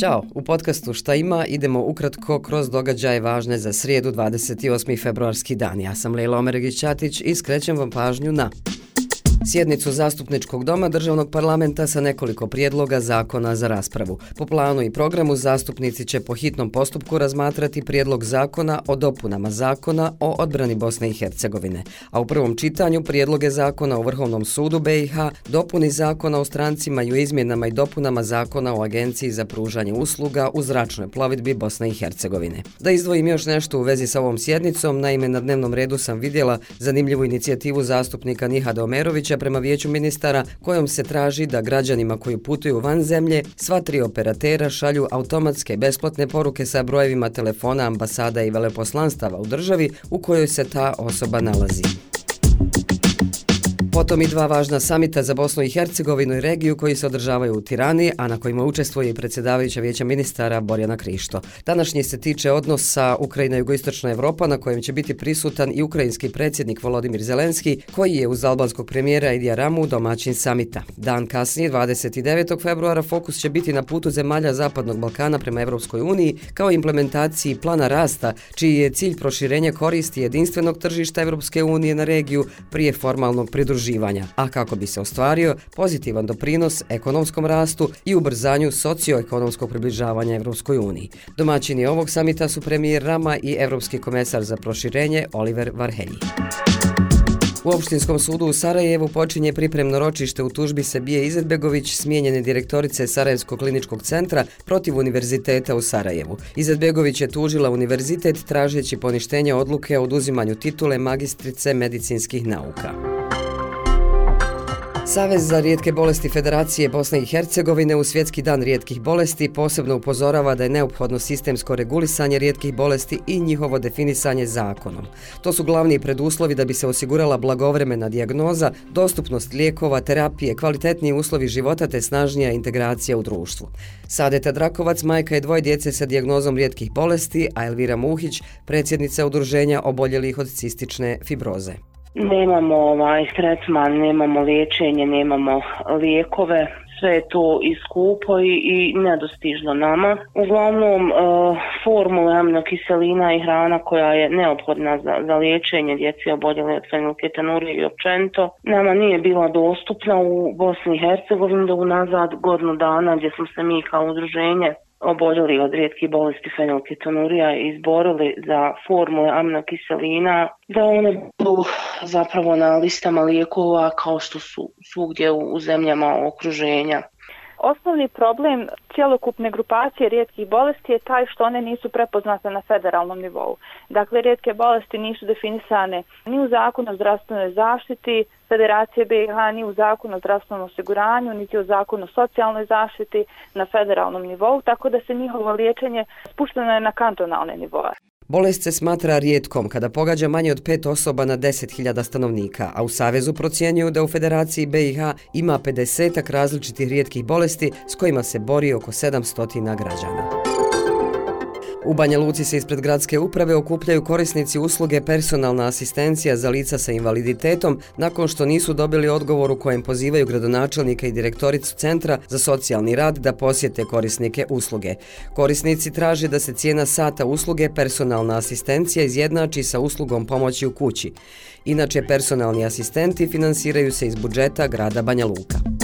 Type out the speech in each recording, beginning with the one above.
Ćao, u podcastu Šta ima idemo ukratko kroz događaje važne za srijedu 28. februarski dan. Ja sam Lejla Omeregić-Ćatić i skrećem vam pažnju na... Sjednicu Zastupničkog doma državnog parlamenta sa nekoliko prijedloga zakona za raspravu. Po planu i programu zastupnici će po hitnom postupku razmatrati prijedlog zakona o dopunama zakona o odbrani Bosne i Hercegovine. A u prvom čitanju prijedloge zakona o Vrhovnom sudu BiH, dopuni zakona o strancima i u izmjenama i dopunama zakona o Agenciji za pružanje usluga u zračnoj plovidbi Bosne i Hercegovine. Da izdvojim još nešto u vezi sa ovom sjednicom, naime na dnevnom redu sam vidjela zanimljivu inicijativu zastupnika Nihada Omerovića prema vijeću ministara kojom se traži da građanima koji putuju van zemlje sva tri operatera šalju automatske besplatne poruke sa brojevima telefona ambasada i veleposlanstava u državi u kojoj se ta osoba nalazi. Potom i dva važna samita za Bosnu i Hercegovinu i regiju koji se održavaju u Tirani, a na kojima učestvuje i predsjedavajuća vijeća ministara Borjana Krišto. Današnji se tiče odnosa Ukrajina-Jugoistočna Evropa na kojem će biti prisutan i ukrajinski predsjednik Volodimir Zelenski, koji je uz albanskog premijera Idija Ramu domaćin samita. Dan kasnije, 29. februara, fokus će biti na putu zemalja Zapadnog Balkana prema Evropskoj uniji kao implementaciji plana rasta, čiji je cilj proširenja koristi jedinstvenog tržišta Evropske unije na regiju prije formalnog pridruženja istraživanja, a kako bi se ostvario pozitivan doprinos ekonomskom rastu i ubrzanju socioekonomskog približavanja Evropskoj uniji. Domaćini ovog samita su premijer Rama i Evropski komesar za proširenje Oliver Varhelji. U Opštinskom sudu u Sarajevu počinje pripremno ročište u tužbi Sebije Izetbegović, smijenjene direktorice Sarajevskog kliničkog centra protiv univerziteta u Sarajevu. Izetbegović je tužila univerzitet tražeći poništenje odluke o oduzimanju titule magistrice medicinskih nauka. Savez za rijetke bolesti Federacije Bosne i Hercegovine u Svjetski dan rijetkih bolesti posebno upozorava da je neophodno sistemsko regulisanje rijetkih bolesti i njihovo definisanje zakonom. To su glavni preduslovi da bi se osigurala blagovremena dijagnoza, dostupnost lijekova, terapije, kvalitetniji uslovi života te snažnija integracija u društvu. Sadeta Drakovac, majka je dvoje djece sa dijagnozom rijetkih bolesti, a Elvira Muhić, predsjednica udruženja oboljelih od cistične fibroze. Nemamo ovaj tretman, nemamo liječenje, nemamo lijekove, sve je to i skupo i, i nedostižno nama. Uglavnom, e, formula aminokiselina i hrana koja je neophodna za, za liječenje djeci oboljeli od fenilketanurije i općenito, nama nije bila dostupna u Bosni i Hercegovini do unazad godinu dana gdje smo se mi kao udruženje oboljeli od rijetkih bolesti fenilketonurija i izborili za formule aminokiselina, da one budu zapravo na listama lijekova kao što su svugdje u zemljama okruženja. Osnovni problem cjelokupne grupacije rijetkih bolesti je taj što one nisu prepoznate na federalnom nivou. Dakle, rijetke bolesti nisu definisane ni u zakonu o zdravstvenoj zaštiti, Federacije BiH ni u zakonu o zdravstvenom osiguranju, niti u zakonu o socijalnoj zaštiti na federalnom nivou, tako da se njihovo liječenje spušteno je na kantonalne nivoe. Bolest se smatra rijetkom kada pogađa manje od pet osoba na 10.000 stanovnika, a u Savezu procjenjuju da u Federaciji BiH ima 50 različitih rijetkih bolesti s kojima se bori oko 700 građana. U Banja Luci se ispred gradske uprave okupljaju korisnici usluge personalna asistencija za lica sa invaliditetom nakon što nisu dobili odgovor u kojem pozivaju gradonačelnika i direktoricu Centra za socijalni rad da posjete korisnike usluge. Korisnici traže da se cijena sata usluge personalna asistencija izjednači sa uslugom pomoći u kući. Inače, personalni asistenti finansiraju se iz budžeta grada Banja Luka.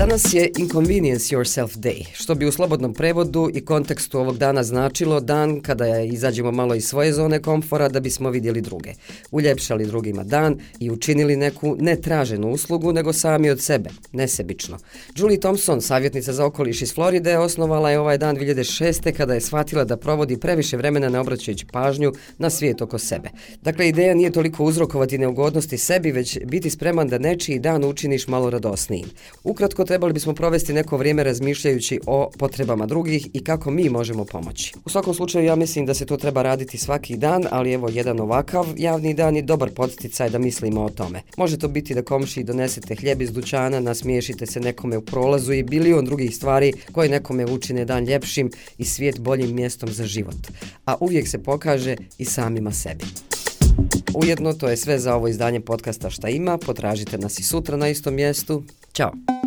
Danas je Inconvenience Yourself Day, što bi u slobodnom prevodu i kontekstu ovog dana značilo dan kada je izađemo malo iz svoje zone komfora da bismo vidjeli druge. Uljepšali drugima dan i učinili neku netraženu uslugu nego sami od sebe, nesebično. Julie Thompson, savjetnica za okoliš iz Floride, osnovala je ovaj dan 2006. kada je shvatila da provodi previše vremena ne obraćajući pažnju na svijet oko sebe. Dakle, ideja nije toliko uzrokovati neugodnosti sebi, već biti spreman da nečiji dan učiniš malo radosnijim. Ukratko, trebali bismo provesti neko vrijeme razmišljajući o potrebama drugih i kako mi možemo pomoći. U svakom slučaju ja mislim da se to treba raditi svaki dan, ali evo jedan ovakav javni dan je dobar podsticaj da mislimo o tome. Može to biti da komši donesete hljeb iz dućana, nasmiješite se nekome u prolazu i bilion drugih stvari koje nekome učine dan ljepšim i svijet boljim mjestom za život. A uvijek se pokaže i samima sebi. Ujedno, to je sve za ovo izdanje podcasta Šta ima. Potražite nas i sutra na istom mjestu. Ćao!